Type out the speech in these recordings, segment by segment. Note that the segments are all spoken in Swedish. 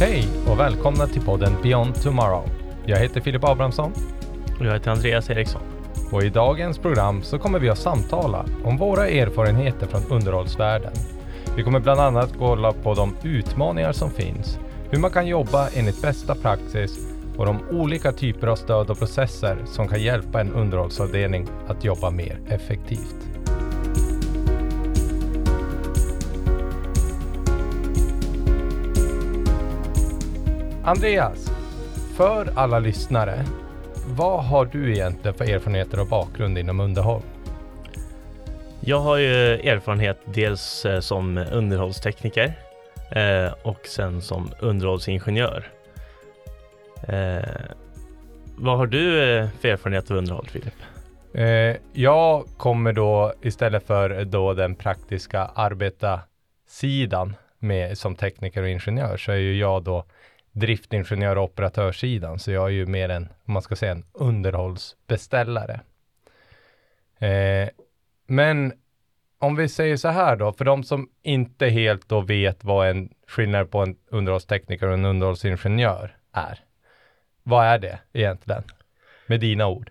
Hej och välkomna till podden Beyond Tomorrow. Jag heter Filip Abrahamsson Och jag heter Andreas Eriksson. och i dagens program så kommer vi att samtala om våra erfarenheter från underhållsvärlden. Vi kommer bland annat kolla på de utmaningar som finns, hur man kan jobba enligt bästa praxis och de olika typer av stöd och processer som kan hjälpa en underhållsavdelning att jobba mer effektivt. Andreas, för alla lyssnare, vad har du egentligen för erfarenheter och bakgrund inom underhåll? Jag har ju erfarenhet dels eh, som underhållstekniker eh, och sen som underhållsingenjör. Eh, vad har du för erfarenhet av underhåll, Filip? Jag kommer då istället för då den praktiska arbetarsidan med, som tekniker och ingenjör så är ju jag då driftingenjör och operatörssidan. Så jag är ju mer en, om man ska säga en underhållsbeställare. Eh, men om vi säger så här då, för de som inte helt då vet vad en skillnad på en underhållstekniker och en underhållsingenjör är. Vad är det egentligen? Med dina ord.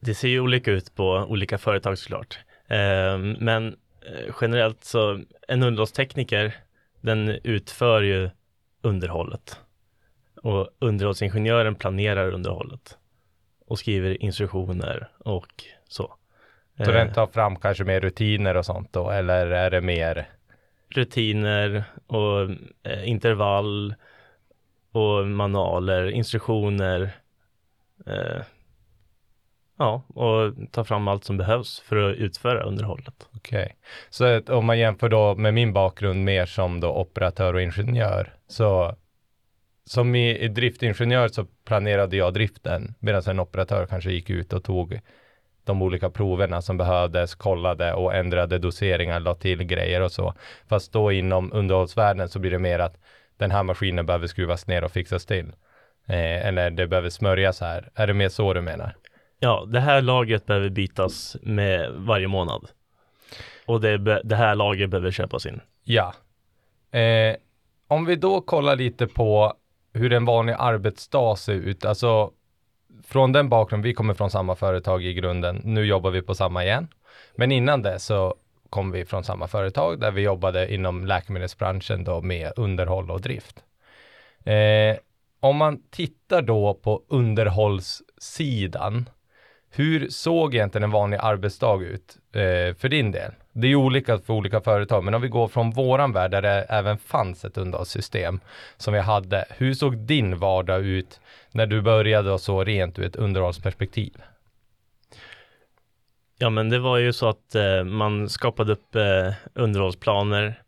Det ser ju olika ut på olika företag såklart. Eh, men eh, generellt så, en underhållstekniker, den utför ju underhållet. Och underhållsingenjören planerar underhållet. Och skriver instruktioner och så. Så Eh, den tar fram kanske mer rutiner och sånt då, eller är det mer rutiner och eh, intervall och manualer, instruktioner. Eh, ja, och ta fram allt som behövs för att utföra underhållet. Okej, så att om man jämför då med min bakgrund mer som då operatör och ingenjör, så som i, i driftingenjör så planerade jag driften, medan en operatör kanske gick ut och tog de olika proverna som behövdes, kollade och ändrade doseringar, la till grejer och så. Fast då inom underhållsvärlden så blir det mer att den här maskinen behöver skruvas ner och fixas till. Eh, eller det behöver smörjas här. Är det mer så du menar? Ja, det här lagret behöver bytas med varje månad. Och det, det här lagret behöver köpas in. Ja. Eh, om vi då kollar lite på hur en vanlig arbetsdag ser ut, alltså från den bakgrund vi kommer från samma företag i grunden, nu jobbar vi på samma igen. Men innan det så kom vi från samma företag där vi jobbade inom läkemedelsbranschen då med underhåll och drift. Eh, om man tittar då på underhållssidan, hur såg egentligen en vanlig arbetsdag ut eh, för din del? Det är ju olika för olika företag, men om vi går från våran värld där det även fanns ett underhållssystem som vi hade. Hur såg din vardag ut när du började och så rent ur ett underhållsperspektiv? Ja, men det var ju så att eh, man skapade upp eh, underhållsplaner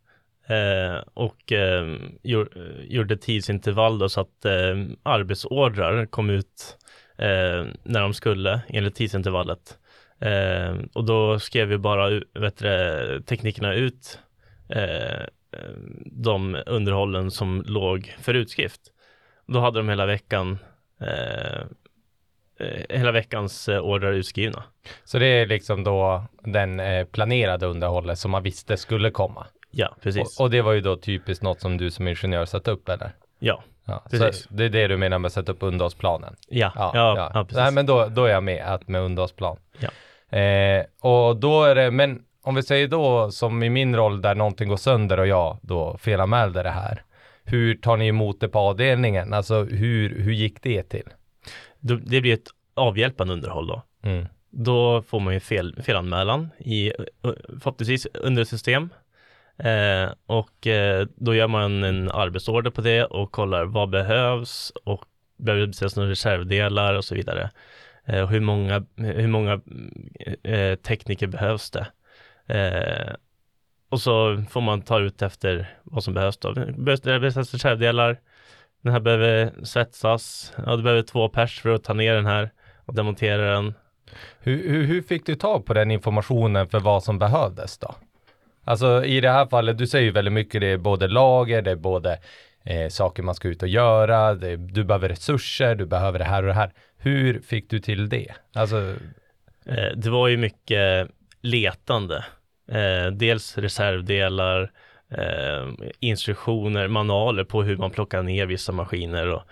eh, och eh, gjor, gjorde tidsintervall då så att eh, arbetsordrar kom ut eh, när de skulle enligt tidsintervallet. Eh, och då skrev ju bara vet du, teknikerna ut eh, de underhållen som låg för utskrift. Då hade de hela veckan eh, eh, hela veckans ordrar utskrivna. Så det är liksom då den planerade underhållet som man visste skulle komma. Ja, precis. Och, och det var ju då typiskt något som du som ingenjör satt upp eller? ja, Ja, Precis. Det är det du menar med att sätta upp underhållsplanen? ja, ja, ja, precis. Nej, men då, då är jag med, att med underhållsplan. Ja. Eh, och då är det, men om vi säger då som i min roll där någonting går sönder och jag då felanmälde det här. Hur tar ni emot det på avdelningen? Alltså hur, hur gick det till? Det blir ett avhjälpande underhåll då. Mm. Då får man ju fel, felanmälan i förhoppningsvis under ett system. Eh, och eh, då gör man en arbetsorder på det och kollar vad behövs och behöver det beställas några reservdelar och så vidare. Eh, hur många, hur många eh, tekniker behövs det? Eh, och så får man ta ut efter vad som behövs då. Behövs det reservdelar? Den här behöver svetsas. Ja, du behöver två pers för att ta ner den här och demontera den. Hur, hur, hur fick du tag på den informationen för vad som behövdes då? Alltså i det här fallet, du säger ju väldigt mycket, det är både lager, det är både eh, saker man ska ut och göra, det, du behöver resurser, du behöver det här och det här. Hur fick du till det? Alltså, Eh, det var ju mycket letande. Eh, dels reservdelar, eh, instruktioner, manualer på hur man plockar ner vissa maskiner och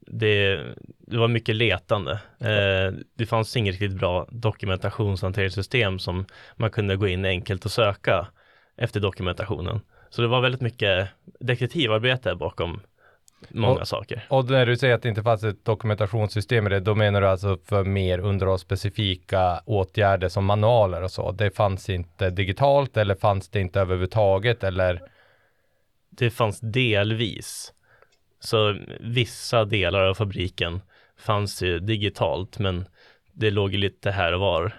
det, det var mycket letande. Eh, det fanns inget riktigt bra dokumentationshanteringssystem som man kunde gå in enkelt och söka efter dokumentationen. Så det var väldigt mycket detektivarbete bakom många och, saker. Och när du säger att det inte fanns ett dokumentationssystem i det, då menar du alltså för mer underhållsspecifika åtgärder som manualer och så? Det fanns inte digitalt eller fanns det inte överhuvudtaget eller? Det fanns delvis. Så vissa delar av fabriken fanns ju digitalt, men det låg lite här och var.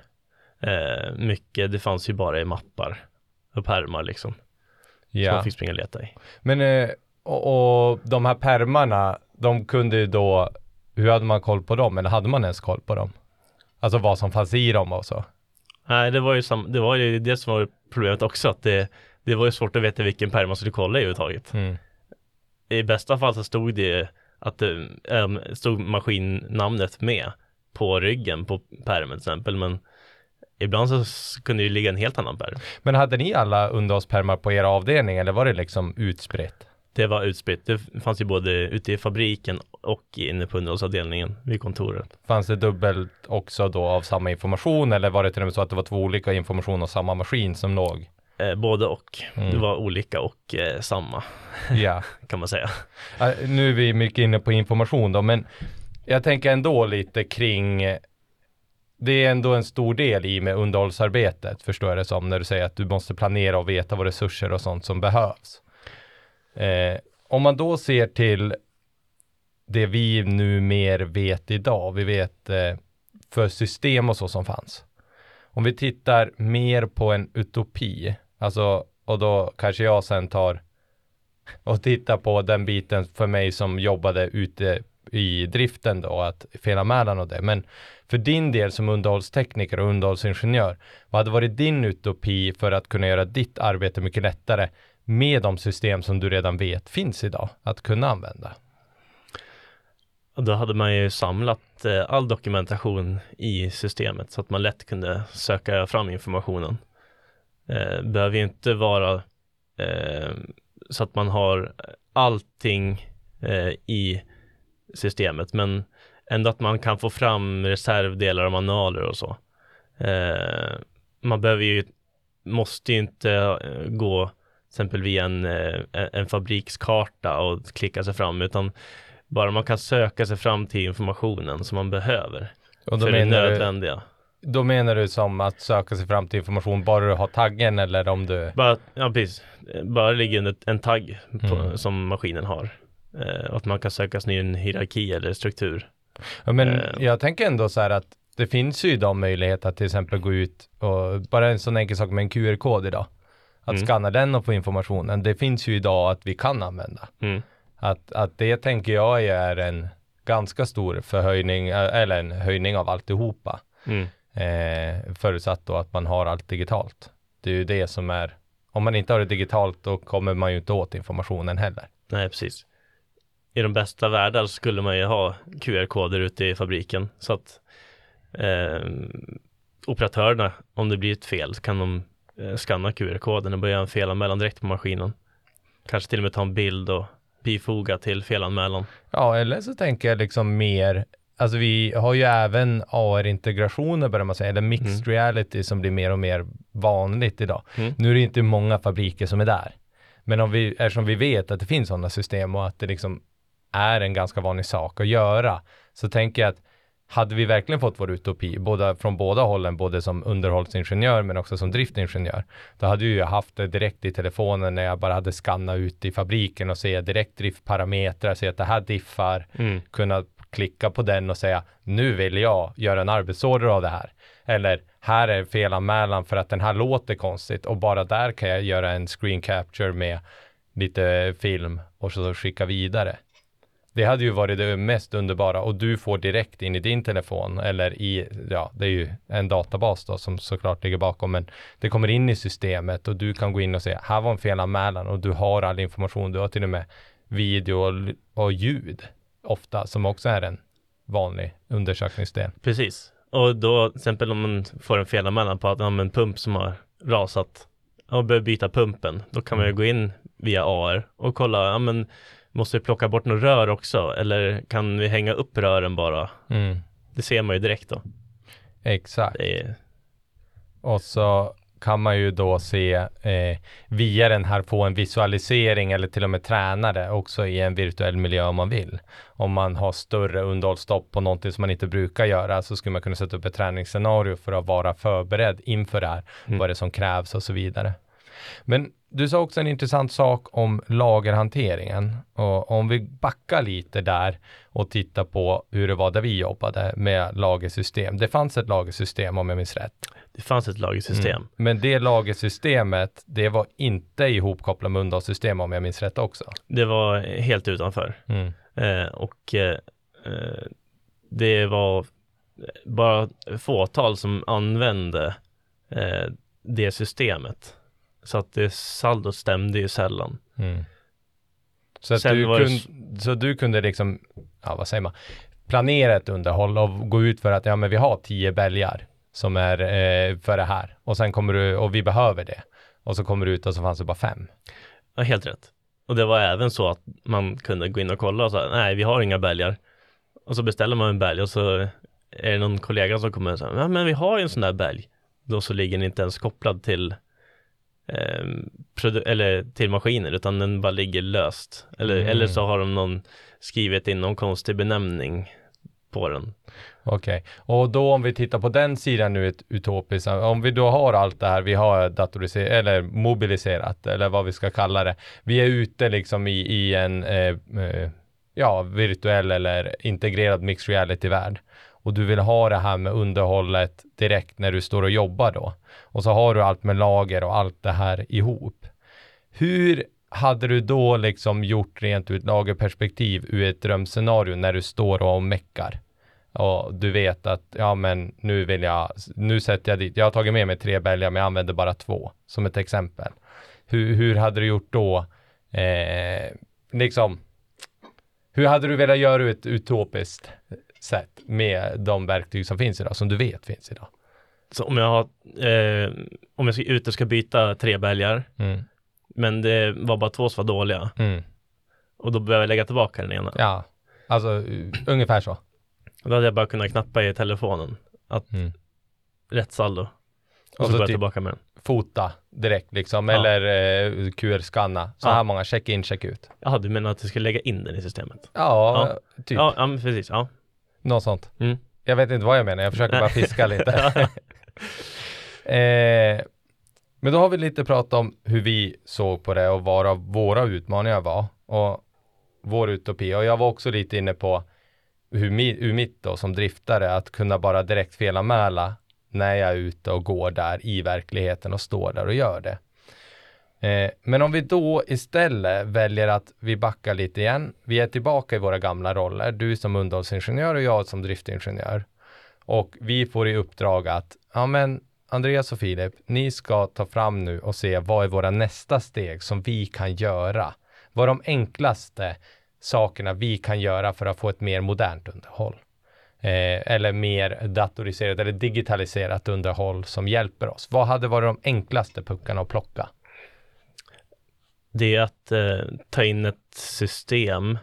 Eh, mycket, det fanns ju bara i mappar och pärmar liksom. Ja. Som man fick springa och leta i. Men eh, och, och de här permarna, de kunde ju då, hur hade man koll på dem? Eller hade man ens koll på dem? Alltså vad som fanns i dem och så? Nej, det var ju, sam, det, var ju det som var problemet också, att det, det var ju svårt att veta vilken pärm man skulle kolla i överhuvudtaget. Mm. I bästa fall så stod det att det ähm, stod maskinnamnet med på ryggen på pärmen till exempel, men ibland så kunde det ligga en helt annan pärm. Men hade ni alla underhållspärmar på er avdelning eller var det liksom utspritt? Det var utspritt. Det fanns ju både ute i fabriken och inne på underhållsavdelningen vid kontoret. Fanns det dubbelt också då av samma information eller var det till och med så att det var två olika information av samma maskin som låg? Eh, både och. Mm. Det var olika och eh, samma. Ja. kan man säga. nu är vi mycket inne på information då, men jag tänker ändå lite kring det är ändå en stor del i med underhållsarbetet förstår jag det som när du säger att du måste planera och veta vad resurser och sånt som behövs. Eh, om man då ser till det vi nu mer vet idag, vi vet eh, för system och så som fanns. Om vi tittar mer på en utopi, alltså och då kanske jag sen tar och tittar på den biten för mig som jobbade ute i driften då, att felanmälan och det. Men för din del som underhållstekniker och underhållsingenjör, vad hade varit din utopi för att kunna göra ditt arbete mycket lättare med de system som du redan vet finns idag att kunna använda? Då hade man ju samlat eh, all dokumentation i systemet så att man lätt kunde söka fram informationen. Eh, behöver ju inte vara eh, så att man har allting eh, i systemet, men ändå att man kan få fram reservdelar och manualer och så. Eh, man behöver ju, måste ju inte eh, gå till exempel via en, eh, en fabrikskarta och klicka sig fram, utan bara man kan söka sig fram till informationen som man behöver och för det nödvändiga. Du, då menar du som att söka sig fram till information bara du har taggen eller om du? Bara, ja precis, bara ligger en tagg på, mm. som maskinen har. Eh, att man kan söka sig i en hierarki eller struktur. Ja, men eh. jag tänker ändå så här att det finns ju idag möjlighet att till exempel gå ut och bara en sån enkel sak med en QR-kod idag. Att mm. skanna den och få informationen. Det finns ju idag att vi kan använda. Mm. Att, att det tänker jag är en ganska stor förhöjning eller en höjning av alltihopa. Mm. Eh, förutsatt då att man har allt digitalt. Det är ju det som är, om man inte har det digitalt då kommer man ju inte åt informationen heller. Nej, precis i de bästa världar skulle man ju ha QR-koder ute i fabriken så att eh, operatörerna, om det blir ett fel, så kan de eh, skanna QR-koden och börja en felanmälan direkt på maskinen. Kanske till och med ta en bild och bifoga till felanmälan. Ja, eller så tänker jag liksom mer Alltså vi har ju även AR-integrationer börjar man säga, eller mixed mm. reality som blir mer och mer vanligt idag. Mm. Nu är det inte många fabriker som är där. Men om vi, eftersom vi vet att det finns sådana system och att det liksom är en ganska vanlig sak att göra. Så tänker jag att hade vi verkligen fått vår utopi, båda, från båda hållen, både som underhållsingenjör men också som driftingenjör, då hade ju haft det direkt i telefonen när jag bara hade skannat ut i fabriken och se direkt driftparametrar, se att det här diffar, mm. kunna klicka på den och säga nu vill jag göra en arbetsorder av det här. Eller här är felanmälan för att den här låter konstigt och bara där kan jag göra en screen capture med lite film och så skicka vidare. Det hade ju varit det mest underbara och du får direkt in i din telefon eller i, ja, det är ju en databas då som såklart ligger bakom, men det kommer in i systemet och du kan gå in och säga, här var en felanmälan och du har all information. Du har till och med video och, och ljud ofta som också är en vanlig undersökningsdel. Precis, och då till exempel om man får en felanmälan på att ja, en pump som har rasat och behöver byta pumpen, då kan man ju Mm. gå in via AR och kolla, ja men måste vi plocka bort några rör också eller kan vi hänga upp rören bara? Mm. Det ser man ju direkt då. Exakt. Är, Och så kan man ju då se eh, via den här få en visualisering eller till och med träna det också i en virtuell miljö om man vill. Om man har större underhållsstopp på någonting som man inte brukar göra så skulle man kunna sätta upp ett träningsscenario för att vara förberedd inför det här. Mm. Vad det är som krävs och så vidare. Men du sa också en intressant sak om lagerhanteringen. Och om vi backar lite där och tittar på hur det var där vi jobbade med lagersystem. Det fanns ett lagersystem om jag minns rätt. det fanns ett lagersystem. Mm. Men det lagersystemet, det var inte ihopkopplat med underhållssystem om jag minns rätt också. Det var helt utanför. Mm. Eh, och eh, eh, det var bara fåtal som använde eh, det systemet. Så att det saldot stämde ju sällan. Mm. Så, att du var det så du kunde liksom, ja vad säger man, planera ett underhåll och gå ut för att ja men vi har tio bälgar som är eh, för det här och sen kommer du och vi behöver det och så kommer du ut och så fanns det bara fem. Ja, helt rätt. Och det var även så att man kunde gå in och kolla och säga, nej vi har inga bälgar. Och så beställer man en bälg och så är det någon kollega som kommer och säger, ja men vi har ju en sån där bälg. Då så ligger den inte ens kopplad till eh, eller till maskinen utan den bara ligger löst. Eller, Mm. eller så har de någon skrivit in någon konstig benämning på den. Okej, och då om vi tittar på den sidan nu, ett utopiskt, om vi då har allt det här, vi har datoriserat eller mobiliserat eller vad vi ska kalla det. Vi är ute liksom i, i en eh, eh, ja, virtuell eller integrerad mixed reality-värld. Och du vill ha det här med underhållet direkt när du står och jobbar då. Och så har du allt med lager och allt det här ihop. Hur hade du då liksom gjort rent ur ett lagerperspektiv ur ett drömscenario när du står och meckar? Och du vet att, ja men nu vill jag, nu sätter jag dit, jag har tagit med mig tre bälgar men jag använder bara två, som ett exempel. Hur, hur hade du gjort då? Eh, liksom, hur hade du velat göra ut ett utopiskt sätt med de verktyg som finns idag, som du vet finns idag? Så om jag har, eh, om jag ska ut och ska byta tre bälgar, Mm. men det var bara två som var dåliga Mm. och då behöver jag lägga tillbaka den ena. Ja, alltså uh, ungefär så. Då hade jag bara kunnat knappa i telefonen att Mm. rätt saldo. Och, Och så så jag typ- tillbaka med den. Fota direkt liksom, Ja. eller eh, QR-skanna. Så Ja. här många, check in, check ut. Jaha, du menar att jag ska lägga in den i systemet? Ja, typ. Ja, ja precis. Ja. Något sånt. Mm. Jag vet inte vad jag menar, jag försöker bara fiska lite. eh, men då har vi lite pratat om hur vi såg på det och vad våra utmaningar var. Och vår utopi. Och jag var också lite inne på hur, mi, hur mitt då som driftare att kunna bara direkt felanmäla när jag är ute och går där i verkligheten och står där och gör det. Eh, men om vi då istället väljer att vi backar lite igen. Vi är tillbaka i våra gamla roller. Du som underhållsingenjör och jag som driftingenjör. Och vi får i uppdrag att, ja men Andreas och Filip, ni ska ta fram nu och se vad är våra nästa steg som vi kan göra. Vad är de enklaste sakerna vi kan göra för att få ett mer modernt underhåll. Eh, eller mer datoriserat eller digitaliserat underhåll som hjälper oss. Vad hade varit de enklaste puckarna att plocka? Det är att eh, ta in ett system.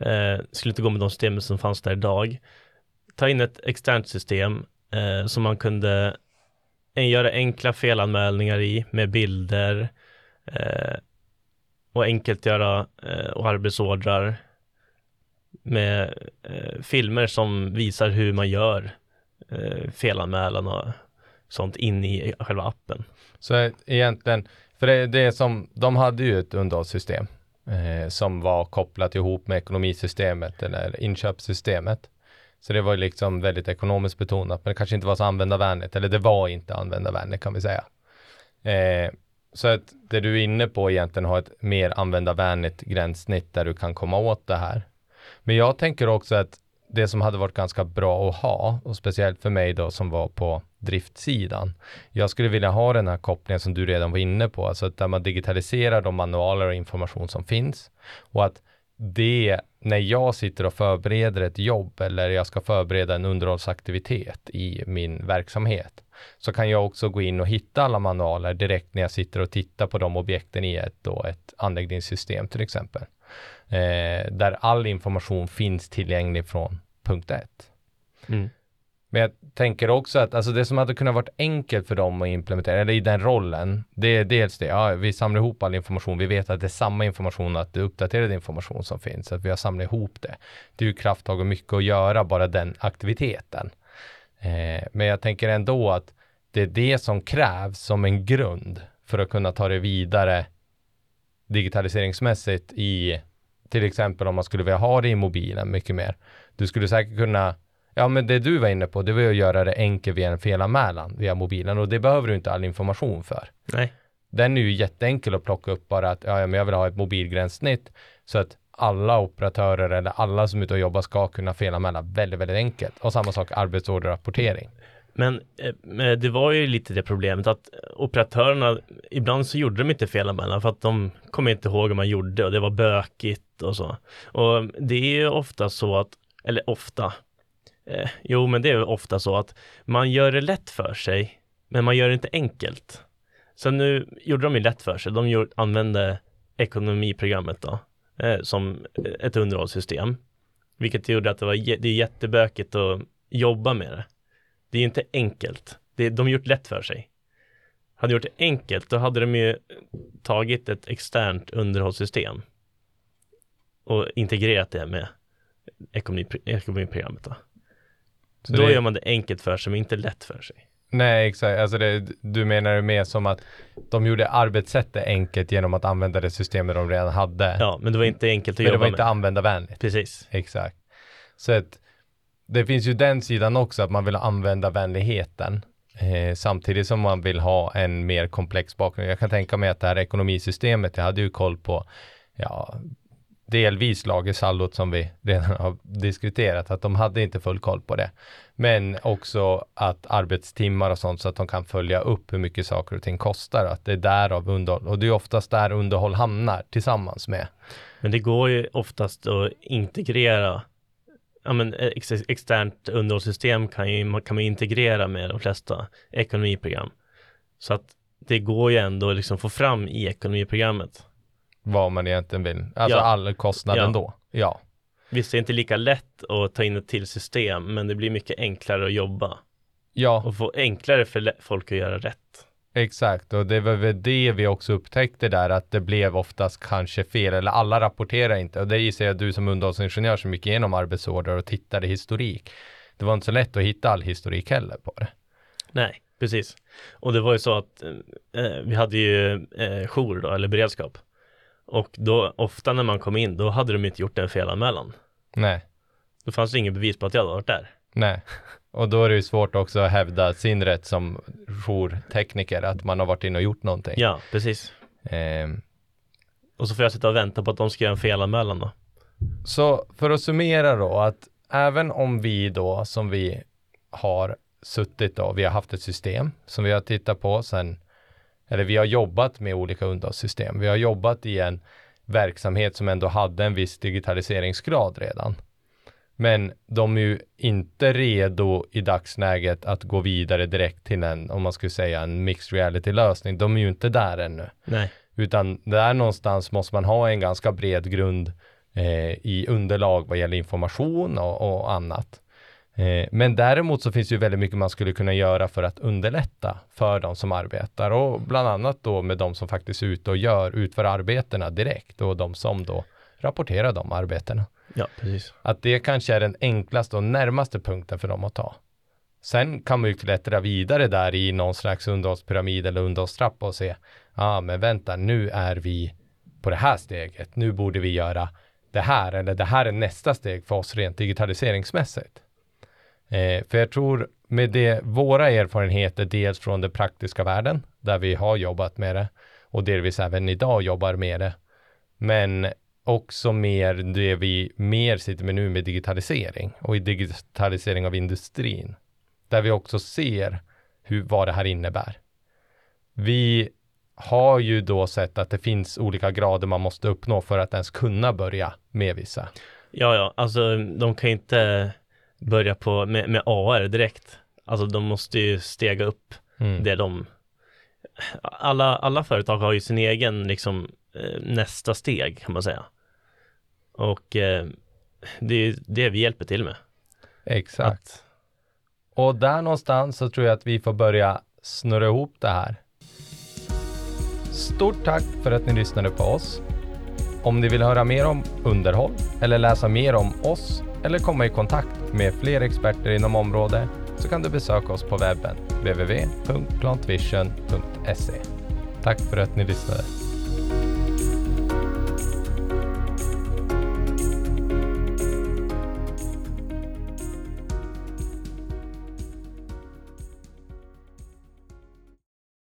Eh, skulle inte gå med de systemen som fanns där idag. Ta in ett externt system eh, som man kunde eh, göra enkla felanmälningar i med bilder eh, och enkelt göra eh, och arbetsordrar med eh, filmer som visar hur man gör eh, felanmälan och sånt in i själva appen. Så egentligen, för det, det är som, de hade ju ett underhållssystem eh, som var kopplat ihop med ekonomisystemet eller inköpssystemet. Så det var liksom väldigt ekonomiskt betonat, men det kanske inte var så användarvänligt, eller det var inte användarvänligt kan vi säga. Eh, så att det du är inne på egentligen har ett mer användarvänligt gränssnitt där du kan komma åt det här. Men jag tänker också att det som hade varit ganska bra att ha, och speciellt för mig då som var på driftsidan. Jag skulle vilja ha den här kopplingen som du redan var inne på, alltså att där man digitaliserar de manualer och information som finns och att det, när jag sitter och förbereder ett jobb eller jag ska förbereda en underhållsaktivitet i min verksamhet, så kan jag också gå in och hitta alla manualer direkt när jag sitter och tittar på de objekten i ett, då, ett anläggningssystem till exempel. Eh, där all information finns tillgänglig från punkt ett. Mm. Men jag tänker också att alltså det som hade kunnat varit enkelt för dem att implementera, eller i den rollen, det är dels det, ja, vi samlar ihop all information, vi vet att det är samma information, att det är uppdaterad information som finns, att vi har samlat ihop det. Det är ju krafttag och mycket att göra, bara den aktiviteten. Eh, men jag tänker ändå att det är det som krävs som en grund för att kunna ta det vidare digitaliseringsmässigt i till exempel om man skulle vilja ha det i mobilen mycket mer. Du skulle säkert kunna Ja, men det du var inne på, det var att göra det enkelt via en felanmälan via mobilen och det behöver du inte all information för. Nej. Den är ju jätteenkel att plocka upp bara att ja, men jag vill ha ett mobilgränssnitt så att alla operatörer eller alla som är ute och jobbar ska kunna felanmäla väldigt, väldigt enkelt. Och samma sak arbetsorderrapportering. Men eh, det var ju lite det problemet att operatörerna, ibland så gjorde de inte fel anmälan för att de kom inte ihåg hur man gjorde och det var bökigt och så. Och det är ju ofta så att, eller ofta, Eh, jo, men det är ofta så att man gör det lätt för sig, men man gör det inte enkelt. Så nu gjorde de ju lätt för sig. De gjorde, använde ekonomiprogrammet då, eh, som ett underhållssystem. Vilket gjorde att det var det är jättebökigt att jobba med det. Det är inte enkelt. Det, de gjort lätt för sig. Hade gjort det enkelt, då hade de ju tagit ett externt underhållssystem och integrerat det med ekonomi, ekonomiprogrammet. Då. Så då det... gör man det enkelt för sig, men inte lätt för sig. Nej, exakt. Alltså det, du menar det mer som att de gjorde arbetssättet enkelt genom att använda det systemet de redan hade. Ja, men det var inte enkelt att men jobba med. det var inte användarvänligt. Precis. Exakt. Så att det finns ju den sidan också, att man vill använda vänligheten. Eh, samtidigt som man vill ha en mer komplex bakgrund. Jag kan tänka mig att det här ekonomisystemet, jag hade ju koll på ja, delvis lagersaldot som vi redan har diskuterat, att de hade inte full koll på det. Men också att arbetstimmar och sånt så att de kan följa upp hur mycket saker och ting kostar, att det är därav underhåll. Och det är oftast där underhåll hamnar tillsammans med. Men det går ju oftast att integrera Ja, men ex externt underhållssystem kan, ju, kan man integrera med de flesta ekonomiprogram. Så att det går ju ändå liksom få fram i ekonomiprogrammet vad man egentligen vill. Alltså ja. all kostnaden ja. då. Ja. Visst, det är inte lika lätt att ta in ett till system, men det blir mycket enklare att jobba. Ja. Och få enklare för folk att göra rätt. Exakt, och det var väl det vi också upptäckte där, att det blev oftast kanske fel, eller alla rapporterar inte. Och det gissar jag du som underhållsingenjör som gick igenom arbetsorder och tittade historik. Det var inte så lätt att hitta all historik heller på det. Nej, precis. Och det var ju så att eh, vi hade ju eh, jour då, eller beredskap. Och då, ofta när man kom in, då hade de inte gjort en felanmälan. Nej. Då fanns det ingen bevis på att jag hade varit där. Nej. Och då är det ju svårt också att hävda sin rätt som jourtekniker, att man har varit inne och gjort någonting. Ja, precis. Eh. Och så får jag sitta och vänta på att de ska göra en felanmälan då. Så för att summera då, att även om vi då, som vi har suttit då, vi har haft ett system som vi har tittat på sedan eller vi har jobbat med olika underhållssystem. Vi har jobbat i en verksamhet som ändå hade en viss digitaliseringsgrad redan. Men de är ju inte redo i dagsläget att gå vidare direkt till en, om man skulle säga en mixed reality lösning. De är ju inte där ännu. Nej. Utan där någonstans måste man ha en ganska bred grund eh, i underlag vad gäller information och, och annat. Eh, men däremot så finns det ju väldigt mycket man skulle kunna göra för att underlätta för de som arbetar och bland annat då med de som faktiskt är ute och gör, utför arbetena direkt och de som då rapporterar de arbetena. Ja, precis. Att det kanske är den enklaste och närmaste punkten för dem att ta. Sen kan man ju klättra vidare där i någon slags underhållspyramid eller underhållstrappa och se, ja ah, men vänta, nu är vi på det här steget, nu borde vi göra det här eller det här är nästa steg för oss rent digitaliseringsmässigt. Eh, för jag tror med det, våra erfarenheter, dels från den praktiska världen, där vi har jobbat med det, och delvis även idag jobbar med det, men också mer det vi mer sitter med nu med digitalisering och i digitalisering av industrin, där vi också ser hur, vad det här innebär. Vi har ju då sett att det finns olika grader man måste uppnå för att ens kunna börja med vissa. Ja, ja, alltså de kan inte börja på med, med AR direkt. Alltså de måste ju stega upp Mm. det de alla, alla företag har ju sin egen liksom eh, nästa steg kan man säga. Och eh, det är det vi hjälper till med. Exakt. Att, Och där någonstans så tror jag att vi får börja snurra ihop det här. Stort tack för att ni lyssnade på oss. Om ni vill höra mer om underhåll eller läsa mer om oss eller komma i kontakt med fler experter inom området så kan du besöka oss på webben www.plantvision.se. Tack för att ni lyssnade.